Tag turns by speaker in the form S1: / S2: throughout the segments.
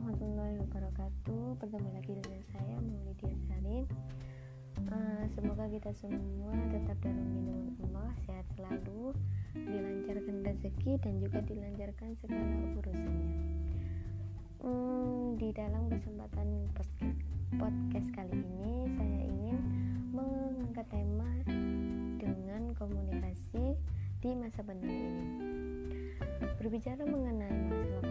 S1: warahmatullahi wabarakatuh. Bertemu lagi dengan saya Maulidia Sarin uh, Semoga kita semua tetap dalam lindungan Allah Sehat selalu Dilancarkan rezeki dan juga dilancarkan segala urusannya. Hmm, Di dalam kesempatan podcast kali ini Saya ingin mengangkat tema dengan komunikasi di masa pandemi ini. Berbicara mengenai masalah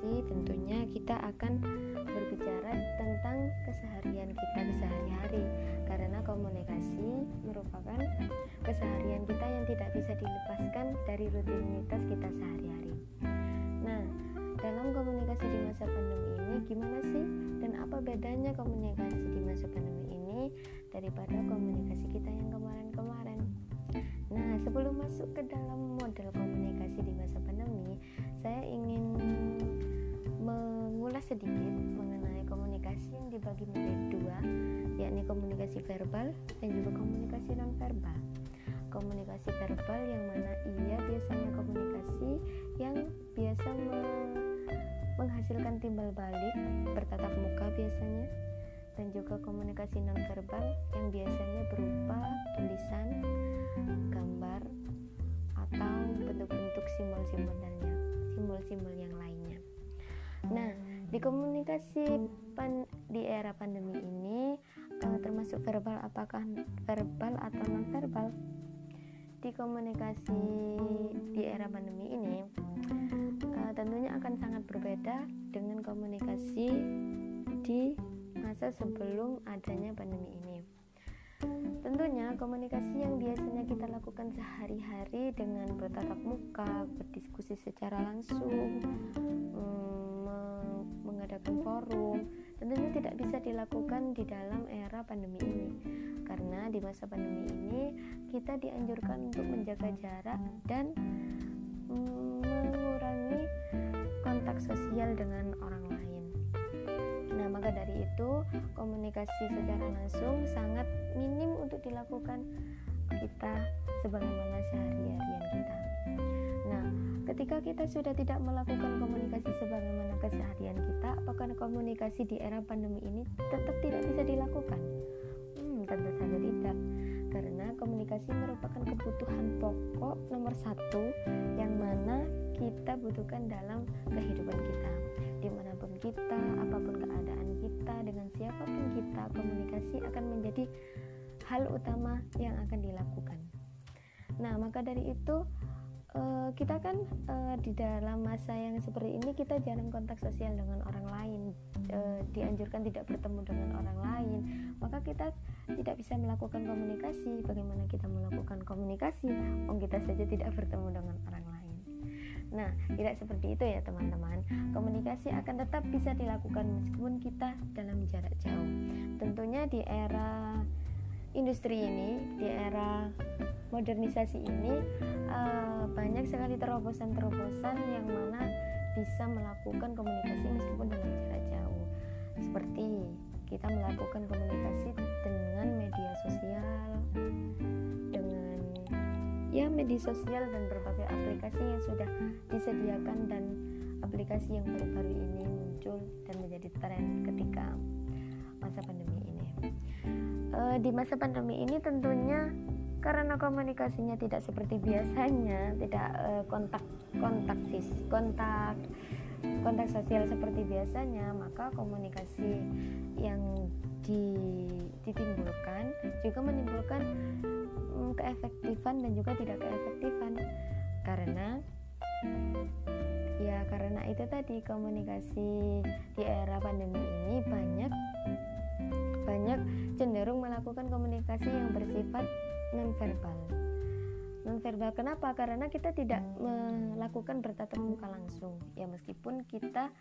S1: tentunya kita akan berbicara tentang keseharian kita sehari-hari karena komunikasi merupakan keseharian kita yang tidak bisa dilepaskan dari rutinitas kita sehari-hari. Nah, dalam komunikasi di masa pandemi ini gimana sih dan apa bedanya komunikasi di masa pandemi ini daripada komunikasi kita yang kemarin-kemarin? Nah, sebelum masuk ke dalam model komunikasi yakni komunikasi verbal dan juga komunikasi non verbal. Komunikasi verbal yang mana ia biasanya komunikasi yang biasa me menghasilkan timbal balik bertatap muka biasanya dan juga komunikasi non verbal yang biasanya berupa tulisan, gambar atau bentuk-bentuk simbol-simbol simbol-simbol yang lainnya. Nah, di komunikasi pan di era pandemi ini termasuk verbal apakah verbal atau non verbal? Di komunikasi di era pandemi ini uh, tentunya akan sangat berbeda dengan komunikasi di masa sebelum adanya pandemi ini. Tentunya komunikasi yang biasanya kita lakukan sehari-hari dengan bertatap muka, berdiskusi secara langsung, mm, mengadakan forum, tentunya tidak bisa dilakukan di dalam era pandemi ini. Karena di masa pandemi ini kita dianjurkan untuk menjaga jarak dan mm, mengurangi kontak sosial dengan orang lain. Nah, maka dari itu, komunikasi secara langsung sangat minim untuk dilakukan kita sebagaimana sehari-harian kita. Ketika kita sudah tidak melakukan komunikasi sebagaimana keseharian kita, apakah komunikasi di era pandemi ini tetap tidak bisa dilakukan? Hmm, tentu saja tidak, karena komunikasi merupakan kebutuhan pokok nomor satu yang mana kita butuhkan dalam kehidupan kita di mana pun kita, apa pun keadaan kita, dengan siapa pun kita, komunikasi akan menjadi hal utama yang akan dilakukan. Nah, maka dari itu uh, kita kan uh, di dalam masa yang seperti ini kita jarang kontak sosial dengan orang lain, uh, dianjurkan tidak bertemu dengan orang lain, maka kita tidak bisa melakukan komunikasi. Bagaimana kita melakukan komunikasi? Oh, kita saja tidak bertemu dengan orang lain. Nah, tidak seperti itu ya teman-teman. Komunikasi akan tetap bisa dilakukan meskipun kita dalam jarak jauh. Tentunya di era industri ini, di era modernisasi ini uh, banyak sekali terobosan-terobosan yang mana bisa melakukan komunikasi meskipun dalam jarak jauh. Seperti kita melakukan komunikasi dengan media sosial, ya media sosial dan berbagai aplikasi yang sudah disediakan dan aplikasi yang baru-baru ini muncul dan menjadi tren ketika masa pandemi ini. E, di masa pandemi ini tentunya karena komunikasinya tidak seperti biasanya, tidak e, kontak kontak fis, kontak kontak sosial seperti biasanya, maka komunikasi yang di, ditimbulkan juga menimbulkan um, keefektifan dan juga tidak keefektifan karena ya karena itu tadi komunikasi di era pandemi ini banyak banyak cenderung melakukan komunikasi yang bersifat nonverbal. Nonverbal kenapa? Karena kita tidak melakukan bertatap muka langsung. Ya meskipun kita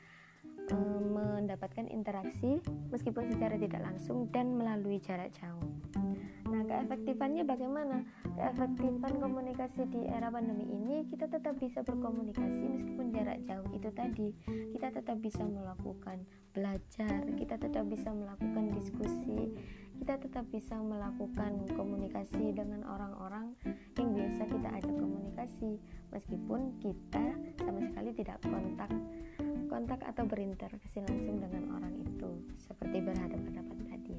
S1: um, mendapatkan interaksi meskipun secara tidak langsung dan melalui jarak jauh Nah, keefektifannya bagaimana? Keefektifan komunikasi di era pandemi ini kita tetap bisa berkomunikasi meskipun jarak jauh itu tadi. Kita tetap bisa melakukan belajar, kita tetap bisa melakukan diskusi, kita tetap bisa melakukan komunikasi dengan orang-orang yang biasa kita ajak komunikasi meskipun kita sama sekali tidak kontak kontak atau berinteraksi langsung dengan orang itu seperti berhadapan-hadapan tadi.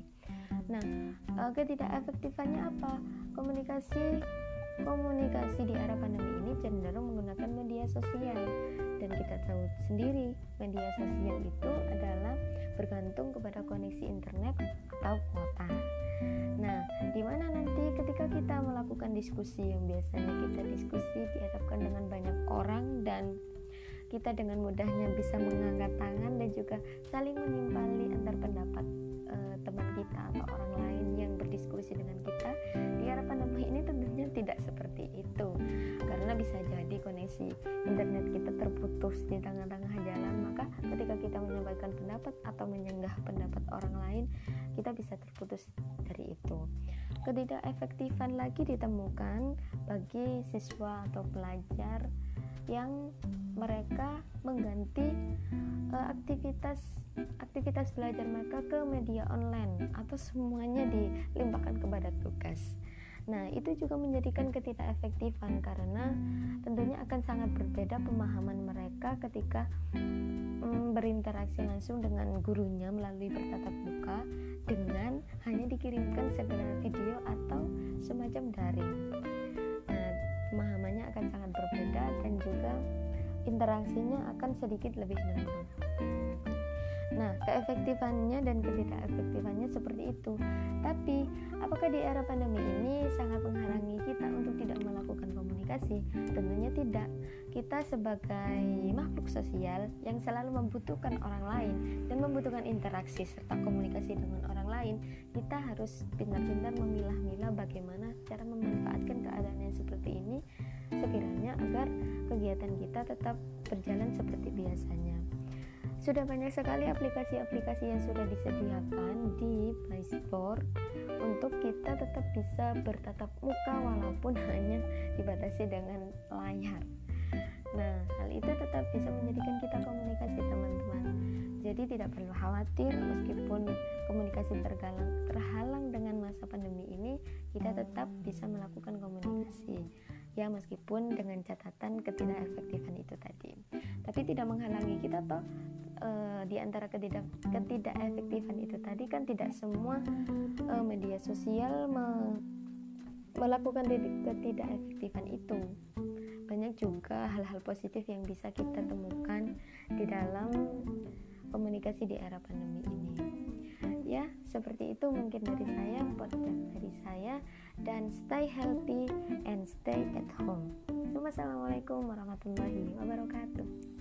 S1: Nah, uh, ketidakefektifannya apa? Komunikasi komunikasi di era pandemi ini cenderung menggunakan media sosial dan kita tahu sendiri media sosial itu adalah bergantung kepada koneksi internet atau kuota. Nah, di mana nanti ketika kita melakukan diskusi yang biasanya kita diskusi dihadapkan dengan banyak orang dan kita dengan mudahnya bisa mengangkat tangan dan juga saling menimpali antar pendapat e, teman kita atau orang lain yang berdiskusi dengan kita. Di era pandemi ini tentunya tidak seperti itu karena bisa jadi koneksi internet kita terputus di tengah-tengah jalan maka ketika kita menyampaikan pendapat atau menyenggah pendapat orang lain kita bisa terputus dari itu. Ketidakefektifan lagi ditemukan bagi siswa atau pelajar yang mereka mengganti uh, aktivitas aktivitas belajar mereka ke media online atau semuanya dilimpahkan kepada tugas. Nah, itu juga menjadikan ketidakefektifan karena tentunya akan sangat berbeda pemahaman mereka ketika mm, berinteraksi langsung dengan gurunya melalui bertatap muka dengan hanya dikirimkan segala video atau semacam daring pemahamannya akan sangat berbeda dan juga interaksinya akan sedikit lebih menurun. Nah, keefektifannya dan ketidakefektifannya seperti itu. Tapi, apakah di era pandemi ini sangat menghalangi kita untuk tidak melakukan komunikasi? Tentunya tidak. Kita sebagai makhluk sosial yang selalu membutuhkan orang lain dan membutuhkan interaksi serta komunikasi dengan orang lain, kita harus pintar-pintar memilah-milah bagaimana cara memanfaatkan keadaan yang seperti ini sekiranya agar kegiatan kita tetap berjalan seperti biasanya. Sudah banyak sekali aplikasi-aplikasi yang sudah disediakan di Play Store untuk kita tetap bisa bertatap muka walaupun hanya dibatasi dengan layar. Nah, hal itu tetap bisa menjadikan kita komunikasi teman-teman. Jadi tidak perlu khawatir meskipun komunikasi tergalang, terhalang dengan masa pandemi ini, kita tetap bisa melakukan komunikasi ya meskipun dengan catatan ketidakefektifan itu tadi. Tapi tidak menghalangi kita toh e, di antara ketidak ketidakefektifan itu tadi kan tidak semua e, media sosial me, melakukan ketidakefektifan itu. Banyak juga hal-hal positif yang bisa kita temukan di dalam komunikasi di era pandemi ini seperti itu mungkin dari saya podcast dari saya. Dan stay healthy and stay at home. Assalamualaikum warahmatullahi wabarakatuh